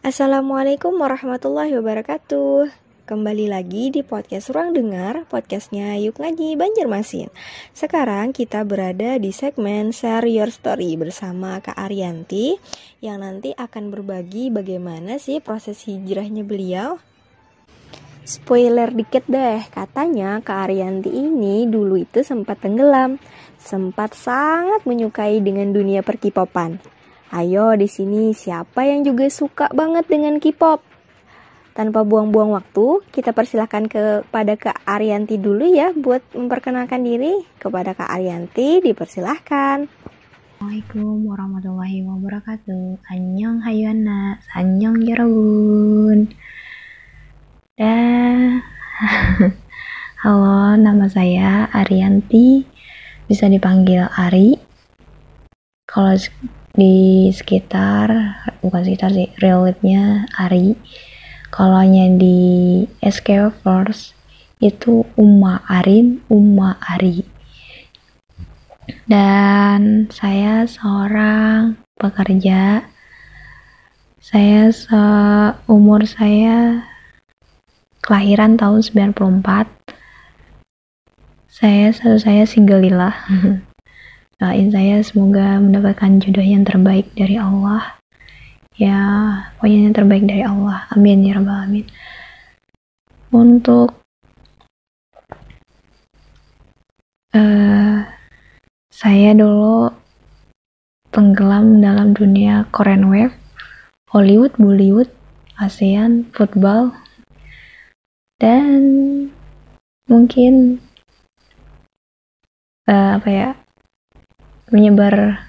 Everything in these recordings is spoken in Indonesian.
Assalamualaikum warahmatullahi wabarakatuh. Kembali lagi di podcast Ruang Dengar, podcastnya Yuk Ngaji Banjarmasin. Sekarang kita berada di segmen Share Your Story bersama Kak Arianti Yang nanti akan berbagi bagaimana sih proses hijrahnya beliau. Spoiler dikit deh, katanya Kak Arianti ini dulu itu sempat tenggelam Sempat sangat menyukai dengan dunia perkipopan Ayo di sini siapa yang juga suka banget dengan K-pop? Tanpa buang-buang waktu, kita persilahkan kepada Kak Arianti dulu ya buat memperkenalkan diri. Kepada Kak Arianti dipersilahkan. Assalamualaikum warahmatullahi wabarakatuh. Annyeong hayana, annyeong yarabun. Dah. Halo, nama saya Arianti. Bisa dipanggil Ari. Kalau di sekitar bukan sekitar sih realnya Ari. Kalau di SK Force itu Uma Arin Uma Ari. Dan saya seorang pekerja. Saya seumur saya kelahiran tahun 94 saya saya single lila doain saya semoga mendapatkan jodoh yang terbaik dari Allah. Ya pokoknya yang terbaik dari Allah. Amin ya rabbal alamin. Untuk uh, saya dulu tenggelam dalam dunia Korean Wave Hollywood, Bollywood, ASEAN, football dan mungkin uh, apa ya menyebar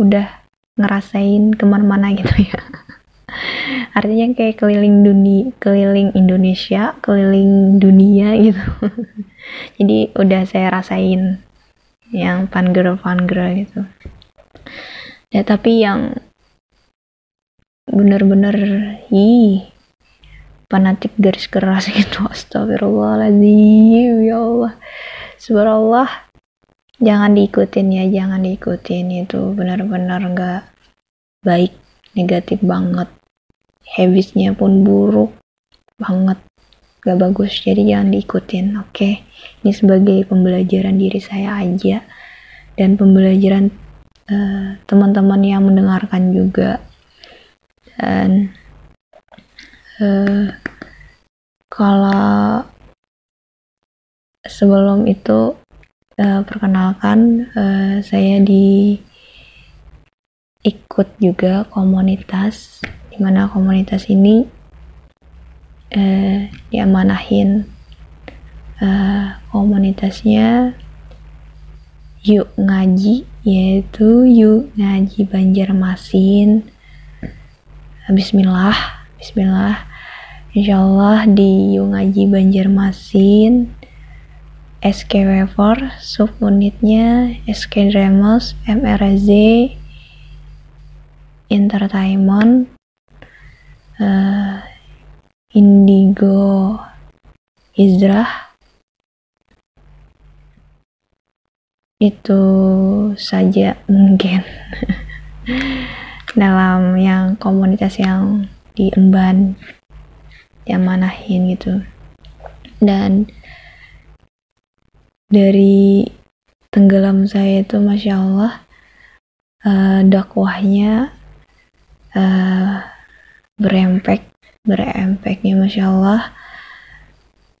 udah ngerasain ke mana-mana gitu ya. Artinya kayak keliling dunia keliling Indonesia keliling dunia gitu. Jadi udah saya rasain yang fun girl gitu. Ya tapi yang bener-bener ih fanatik garis keras gitu. Astagfirullahaladzim ya Allah. Subhanallah jangan diikutin ya jangan diikutin. Itu benar-benar nggak baik negatif banget. Habisnya pun buruk banget. Gak bagus jadi jangan diikutin oke? Okay? ini sebagai pembelajaran diri saya aja. Dan pembelajaran uh, teman-teman yang mendengarkan juga. Dan uh, kalau sebelum itu uh, perkenalkan uh, saya di ikut juga komunitas di mana komunitas ini uh, diamanahin uh, komunitasnya yuk ngaji yaitu yuk ngaji Banjarmasin. Bismillah Bismillah. Insyaallah di yuk ngaji Banjarmasin SKW4 subunitnya SK Dremos MRZ Entertainment uh, Indigo Izrah. Itu saja mungkin dalam yang komunitas yang diemban yang manahin gitu. Dan dari tenggelam saya itu masya Allah uh, dakwahnya uh, berempek berempeknya masya Allah.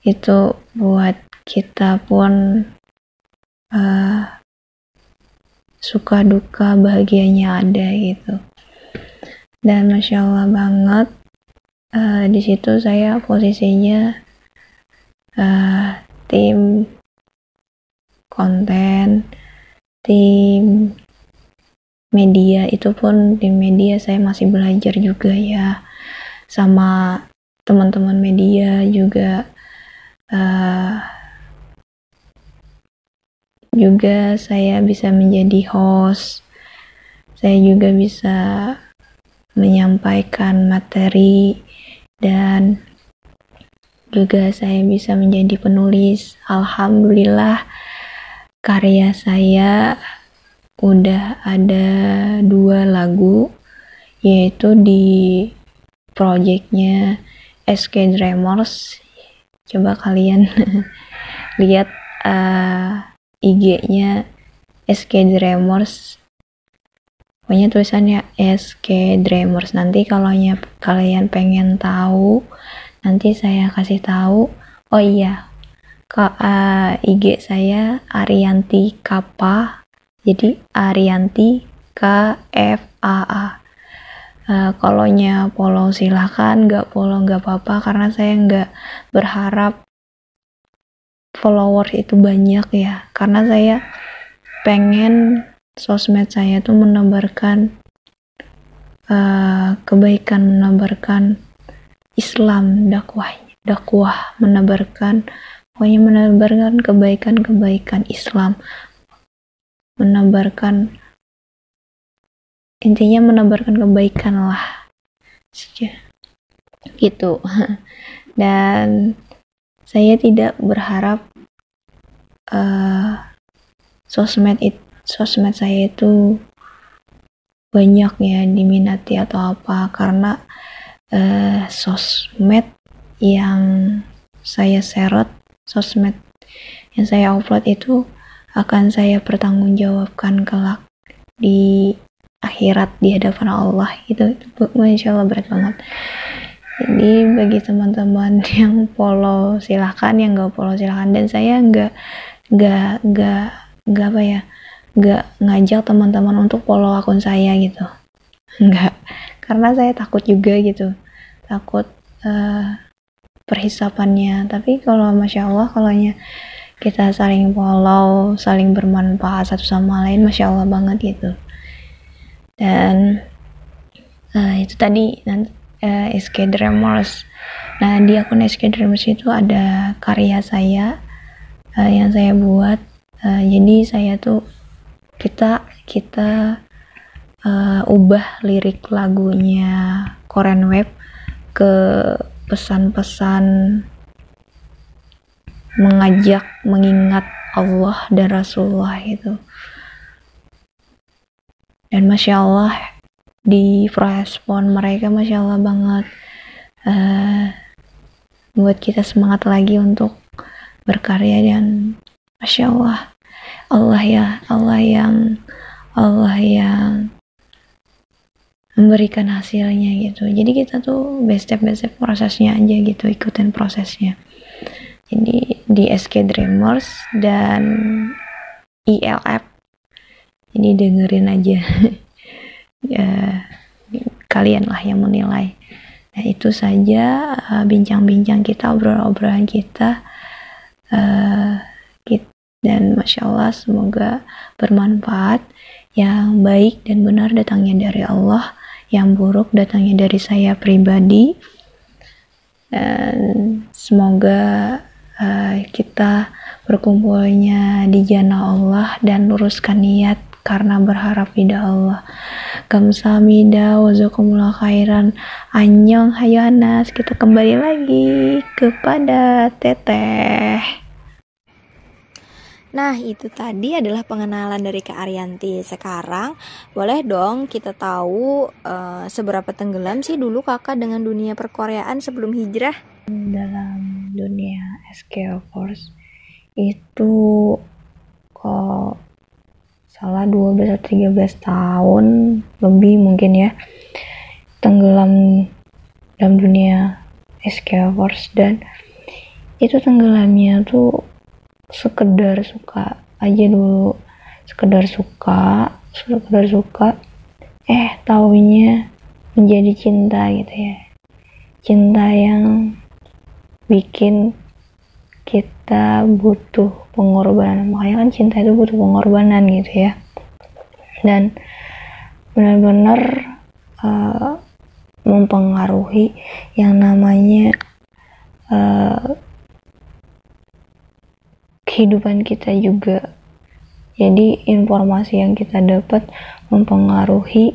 Itu buat kita pun uh, suka duka bahagianya ada gitu. Dan masya Allah banget uh, di situ saya posisinya uh, tim konten tim media itu pun di media saya masih belajar juga ya. Sama teman-teman media juga uh, juga saya bisa menjadi host. Saya juga bisa menyampaikan materi dan juga saya bisa menjadi penulis. Alhamdulillah karya saya udah ada dua lagu yaitu di projectnya SK Dreamers coba kalian lihat uh, eh, IG-nya SK Dreamers pokoknya tulisannya SK Dreamers nanti kalau kalian pengen tahu nanti saya kasih tahu. Oh iya ke uh, IG saya Arianti Kapa jadi Arianti K F A A. Uh, kalau follow silahkan nggak follow nggak apa-apa karena saya nggak berharap followers itu banyak ya. Karena saya pengen sosmed saya tuh menebarkan uh, kebaikan menebarkan Islam dakwah dakwah menebarkan pokoknya menebarkan kebaikan-kebaikan Islam. Menebarkan intinya menebarkan kebaikan lah. Gitu. Dan saya tidak berharap uh, sosmed it, sosmed saya itu banyak ya diminati atau apa. Karena uh, sosmed yang saya seret sosmed. Yang saya upload itu akan saya pertanggungjawabkan kelak di akhirat di hadapan Allah. Gitu itu masya Allah berat banget. Jadi bagi teman-teman yang follow silahkan. Yang nggak follow silahkan. Dan saya nggak nggak nggak nggak apa ya nggak ngajak teman-teman untuk follow akun saya gitu. Nggak. Karena saya takut juga gitu. Takut uh, perhisapannya. Tapi kalau masya Allah kalau kita saling follow saling bermanfaat satu sama lain masya Allah banget gitu. Dan uh, itu tadi nanti uh, SK Dreamers. Nah di akun SK Dreamers itu ada karya saya uh, yang saya buat. Uh, jadi saya tuh kita kita uh, ubah lirik lagunya Korean Web ke pesan-pesan mengajak mengingat Allah dan Rasulullah itu. Dan masya Allah di respon mereka masya Allah banget. Uh, buat kita semangat lagi untuk berkarya dan masya Allah. Allah ya Allah yang Allah yang memberikan hasilnya gitu. Jadi kita tuh best step best step prosesnya aja gitu ikutin prosesnya. Jadi di SK Dreamers dan ILF jadi dengerin aja. Ya kalian lah yang menilai. Nah itu saja uh, bincang-bincang kita obrolan-obrolan kita. Uh, dan masya Allah semoga bermanfaat. Yang baik dan benar datangnya dari Allah yang buruk datangnya dari saya pribadi dan semoga uh, kita berkumpulnya di jannah Allah dan luruskan niat karena berharap pada Allah. Kamsahamnida wazakumullah khairan. Anyong hayanas. Kita kembali lagi kepada Teteh. Nah, itu tadi adalah pengenalan dari Kak Arianti. Sekarang, boleh dong kita tahu uh, seberapa tenggelam sih dulu kakak dengan dunia perkoreaan sebelum hijrah? Dalam dunia SK Force itu kok salah 12 atau 13 tahun lebih mungkin ya tenggelam dalam dunia escapers dan itu tenggelamnya tuh sekedar suka aja dulu. Sekedar suka sekedar suka. Eh taunya menjadi cinta gitu ya. Cinta yang bikin kita butuh pengorbanan. Makanya kan cinta itu butuh pengorbanan gitu ya. Dan benar-benar uh, mempengaruhi yang namanya uh, kehidupan kita juga. Jadi informasi yang kita dapat mempengaruhi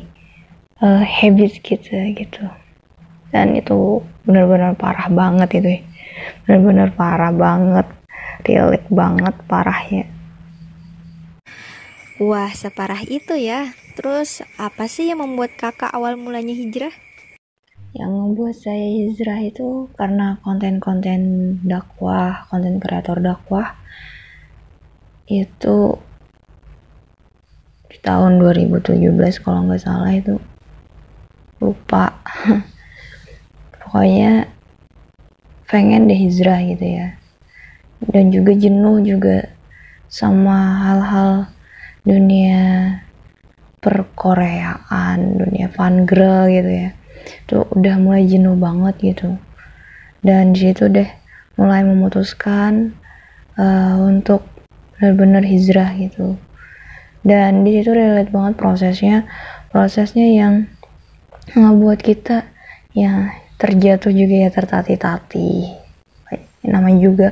uh, habits kita gitu. Dan itu benar-benar parah banget itu ya. Bener-bener parah banget. Relate banget parahnya. Wah, separah itu ya. Terus, apa sih yang membuat kakak awal mulanya hijrah? Yang membuat saya hijrah itu karena konten-konten dakwah, konten kreator dakwah. Itu di tahun 2017 kalau nggak salah itu. Lupa. Pokoknya pengen deh hijrah gitu ya. Dan juga jenuh juga sama hal-hal dunia perkoreaan dunia fan girl gitu ya tuh udah mulai jenuh banget gitu. Dan di situ deh mulai memutuskan uh, untuk benar-benar hijrah gitu. Dan di situ relate banget prosesnya. Prosesnya yang ngebuat kita ya terjatuh juga ya tertati-tati namanya juga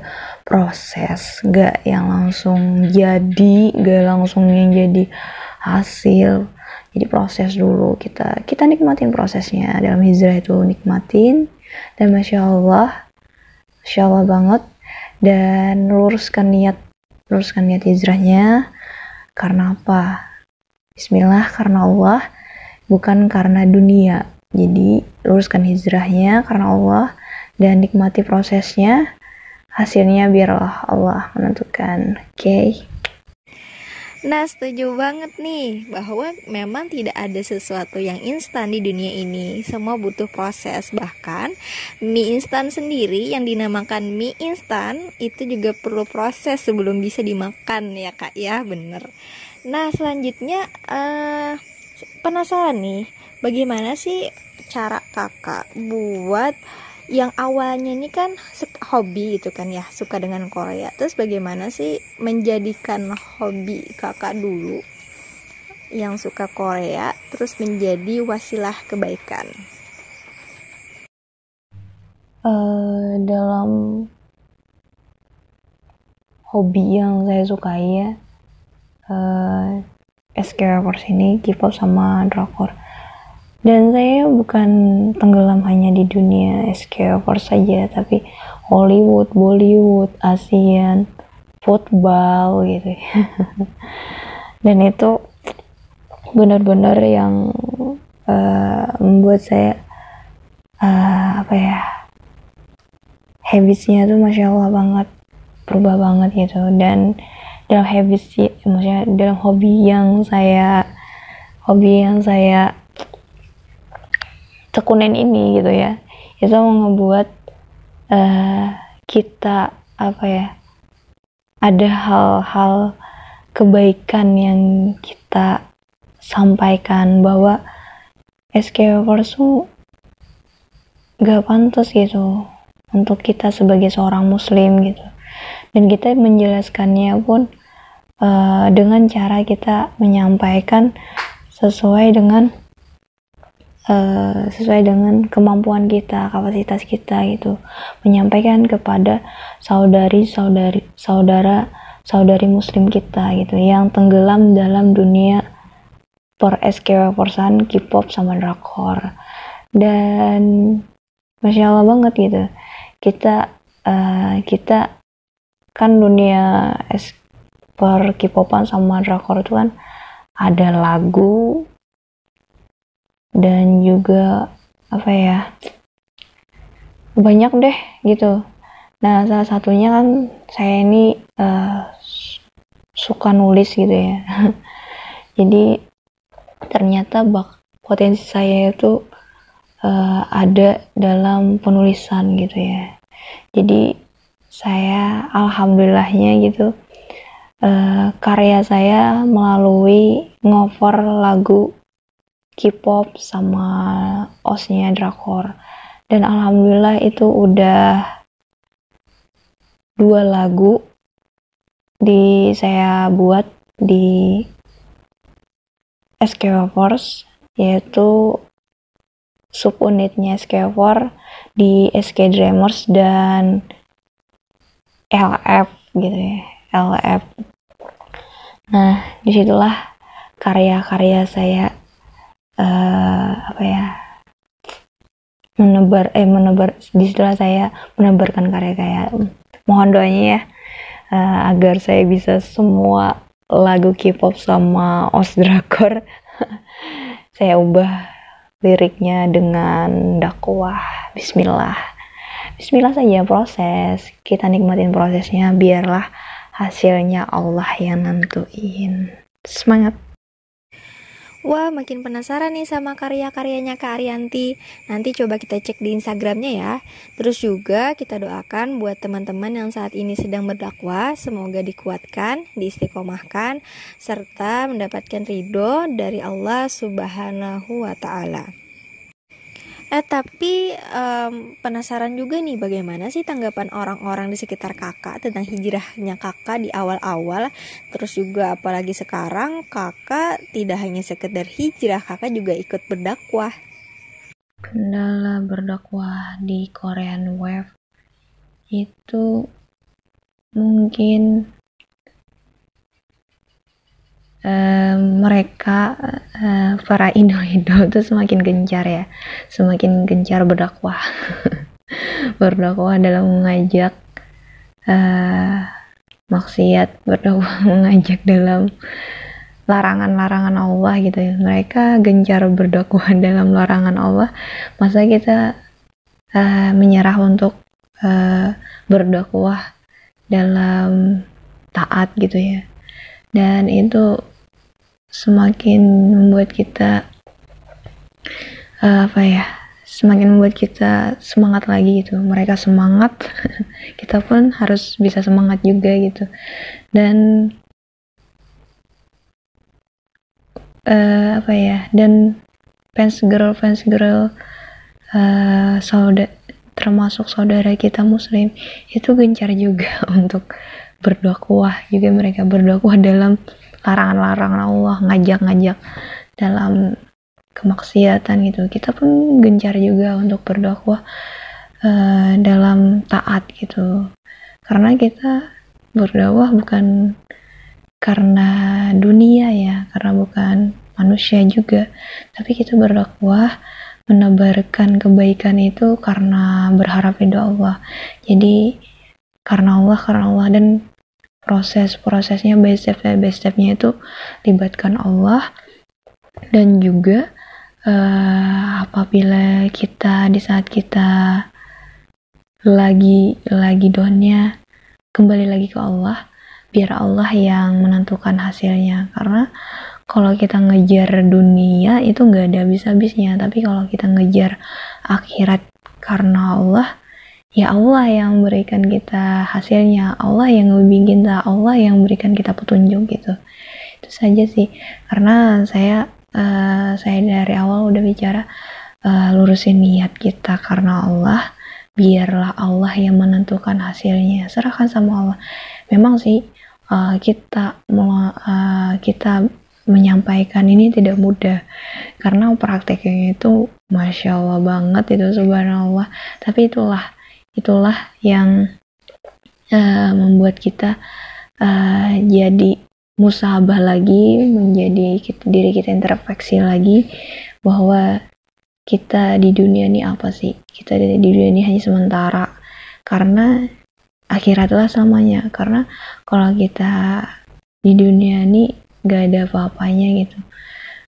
proses. Gak yang langsung jadi gak langsung yang jadi hasil jadi proses dulu kita kita nikmatin prosesnya. Dalam hijrah itu nikmatin. Dan masya Allah masya Allah banget. Dan luruskan niat luruskan niat hijrahnya. Karena apa? Bismillah karena Allah. Bukan karena dunia. Jadi luruskan hijrahnya karena Allah dan nikmati prosesnya. Hasilnya biarlah Allah menentukan. Oke? okay? Nah, setuju banget nih bahwa memang tidak ada sesuatu yang instan di dunia ini. Semua butuh proses. Bahkan mie instan sendiri yang dinamakan mie instan itu juga perlu proses sebelum bisa dimakan ya kak ya, bener. Nah, selanjutnya uh, penasaran nih, bagaimana sih cara kakak buat yang awalnya ini kan hobi itu kan ya suka dengan Korea. Terus bagaimana sih menjadikan hobi kakak dulu yang suka Korea terus menjadi wasilah kebaikan? Uh, dalam hobi yang saya sukai ya uh, SK ini K-pop sama drakor dan saya bukan tenggelam hanya di dunia SK4 saja tapi Hollywood, Bollywood, ASEAN, football gitu. Dan itu benar-benar yang uh, membuat saya uh, apa ya habitsnya tuh masya Allah banget berubah banget gitu. Dan dalam habits maksudnya dalam hobi yang saya hobi yang saya tekunin ini gitu ya. Itu ngebuat uh, kita apa ya ada hal-hal kebaikan yang kita sampaikan bahwa SKWers tuh gak pantas gitu untuk kita sebagai seorang muslim gitu. Dan kita menjelaskannya pun uh, dengan cara kita menyampaikan sesuai dengan uh, sesuai dengan kemampuan kita, kapasitas kita gitu. Menyampaikan kepada saudari-saudari saudara saudari muslim kita gitu yang tenggelam dalam dunia per SKW K-pop sama drakor. Dan masya Allah banget gitu. Kita uh, kita kan dunia es per K-popan sama drakor itu kan ada lagu, dan juga apa ya banyak deh gitu. Nah salah satunya kan saya ini uh, suka nulis gitu ya. Jadi ternyata bak potensi saya itu uh, ada dalam penulisan gitu ya. Jadi saya alhamdulillahnya gitu uh, karya saya melalui ngover lagu K-pop sama osnya drakor. Dan alhamdulillah itu udah dua lagu di saya buat di SK Force yaitu subunitnya SK di SK Dreamers dan LF gitu ya LF nah di situlah karya-karya saya uh, apa ya menebar eh menebar di setelah saya menebarkan karya-karya mohon doanya ya uh, agar saya bisa semua lagu K-pop sama os drakor saya ubah liriknya dengan dakwah. Bismillah. Bismillah saja proses. Kita nikmatin prosesnya biarlah hasilnya Allah yang nentuin. Semangat Wah, makin penasaran nih sama karya-karyanya Kak Arianti. Nanti coba kita cek di Instagramnya ya. Terus juga kita doakan buat teman-teman yang saat ini sedang berdakwah, semoga dikuatkan, diistiqomahkan, serta mendapatkan ridho dari Allah Subhanahu wa Ta'ala. Eh tapi um, penasaran juga nih bagaimana sih tanggapan orang-orang di sekitar kakak tentang hijrahnya kakak di awal-awal? Terus juga apalagi sekarang kakak tidak hanya sekedar hijrah kakak juga ikut berdakwah. Kendala berdakwah di Korean Wave. Itu mungkin mereka uh, para idol-idol itu semakin gencar ya. Semakin gencar berdakwah. Berdakwah dalam mengajak uh, maksiat berdakwah mengajak dalam larangan-larangan Allah gitu ya. Mereka gencar berdakwah dalam larangan Allah. Masa kita uh, menyerah untuk uh, berdakwah dalam taat gitu ya. Dan itu semakin membuat kita uh, apa ya semakin membuat kita semangat lagi gitu. Mereka semangat kita pun harus bisa semangat juga gitu. Dan uh, apa ya dan fans girl fans girl uh, saudara termasuk saudara kita muslim itu gencar juga untuk berdakwah. Juga mereka berdakwah dalam larangan-larangan Allah ngajak-ngajak dalam kemaksiatan gitu. Kita pun gencar juga untuk berdakwah uh, dalam taat gitu. Karena kita berdakwah bukan karena dunia ya karena bukan manusia juga. Tapi kita berdakwah menebarkan kebaikan itu karena berharap ridho Allah. Jadi karena Allah karena Allah. Dan proses-prosesnya by step by stepnya itu libatkan Allah. Dan juga uh, apabila kita di saat kita lagi lagi downnya kembali lagi ke Allah biar Allah yang menentukan hasilnya. Karena kalau kita ngejar dunia itu nggak ada habis-habisnya. Tapi kalau kita ngejar akhirat karena Allah ya Allah yang memberikan kita hasilnya. Allah yang membimbing kita. Allah yang memberikan kita petunjuk gitu. Itu saja sih. Karena saya uh, saya dari awal udah bicara uh, lurusin niat kita karena Allah. Biarlah Allah yang menentukan hasilnya. Serahkan sama Allah. Memang sih uh, kita uh, kita menyampaikan ini tidak mudah. Karena prakteknya itu masya Allah banget itu subhanallah. Tapi itulah itulah yang uh, membuat kita uh, jadi musabah lagi menjadi kita, diri kita introspeksi lagi bahwa kita di dunia ini apa sih? Kita di, dunia ini hanya sementara. Karena akhiratlah samanya. Karena kalau kita di dunia ini gak ada apa-apanya gitu.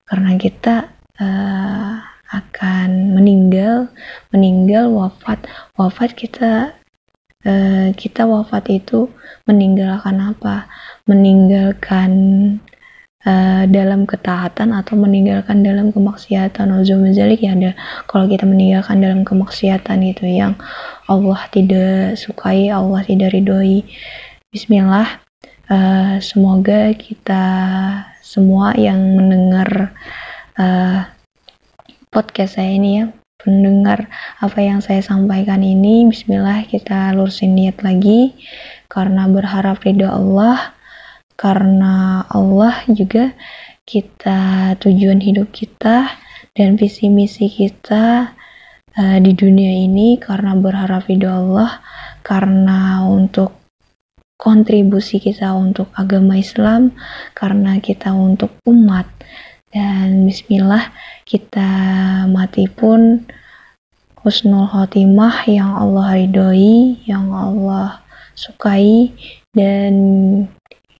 Karena kita uh, akan meninggal meninggal wafat. Wafat kita uh, kita wafat itu meninggalkan apa? Meninggalkan uh, dalam ketaatan atau meninggalkan dalam kemaksiatan. Uzumazalik ya ada kalau kita meninggalkan dalam kemaksiatan gitu yang Allah tidak sukai Allah tidak ridhoi. Bismillah. Uh, semoga kita semua yang mendengar uh, podcast saya ini ya. Pendengar apa yang saya sampaikan ini bismillah kita lurusin niat lagi. Karena berharap ridho Allah karena Allah juga kita tujuan hidup kita dan visi misi kita uh, di dunia ini. Karena berharap ridho Allah karena untuk kontribusi kita untuk agama Islam karena kita untuk umat dan bismillah kita mati pun husnul khotimah yang Allah ridhoi, yang Allah sukai dan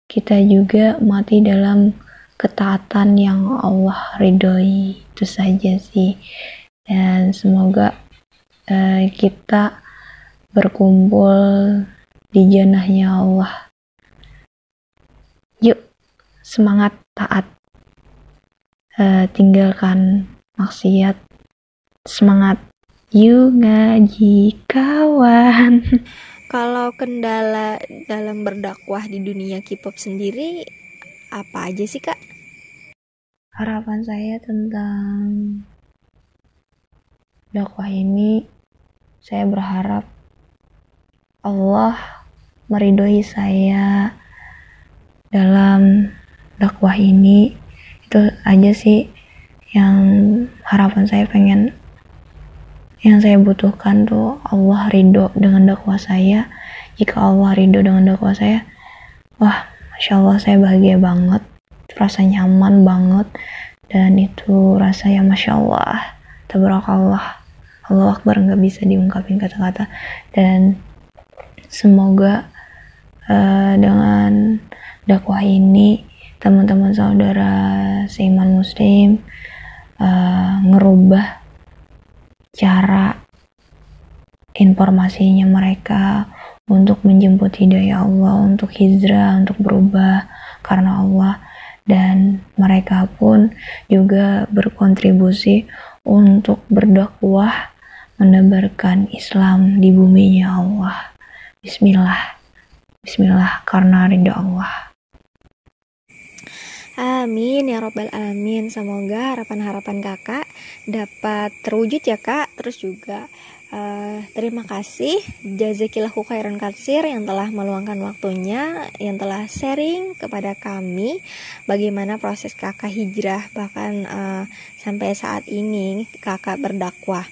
kita juga mati dalam ketaatan yang Allah ridhoi. itu saja sih. Dan semoga uh, kita berkumpul di janahnya Allah. Yuk semangat taat uh, tinggalkan maksiat semangat. Yuk ngaji kawan. Kalau kendala dalam berdakwah di dunia K-pop sendiri apa aja sih kak? harapan saya tentang dakwah ini saya berharap Allah meridhoi saya dalam dakwah ini itu aja sih yang harapan saya pengen yang saya butuhkan tuh Allah ridho dengan dakwah saya. Jika Allah ridho dengan dakwah saya wah masya Allah saya bahagia banget. Rasa nyaman banget. Dan itu rasa yang masya Allah tabarakallah. Allah Akbar nggak bisa diungkapin kata-kata. Dan semoga uh, dengan dakwah ini teman-teman saudara seiman muslim uh, ngerubah cara informasinya mereka untuk menjemput hidayah Allah, untuk hijrah, untuk berubah karena Allah dan mereka pun juga berkontribusi untuk berdakwah menebarkan Islam di buminya Allah. Bismillah. Bismillah karena ridha Allah. Amin ya robbal alamin. Semoga harapan-harapan kakak dapat terwujud ya kak. Terus juga Uh, terima kasih Jazakillahu khairan katsir yang telah meluangkan waktunya yang telah sharing kepada kami bagaimana proses kakak hijrah bahkan uh, sampai saat ini kakak berdakwah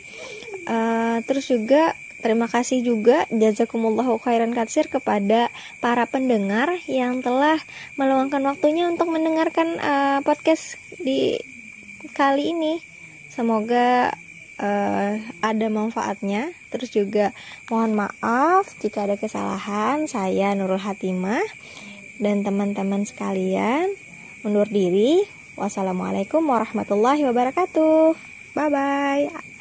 uh, terus juga terima kasih juga jazakumullahu khairan katsir kepada para pendengar yang telah meluangkan waktunya untuk mendengarkan uh, podcast di kali ini semoga uh, ada manfaatnya. Terus juga mohon maaf jika ada kesalahan. Saya Nurul Hatimah dan teman-teman sekalian undur diri. Wassalamualaikum warahmatullahi wabarakatuh. Bye bye.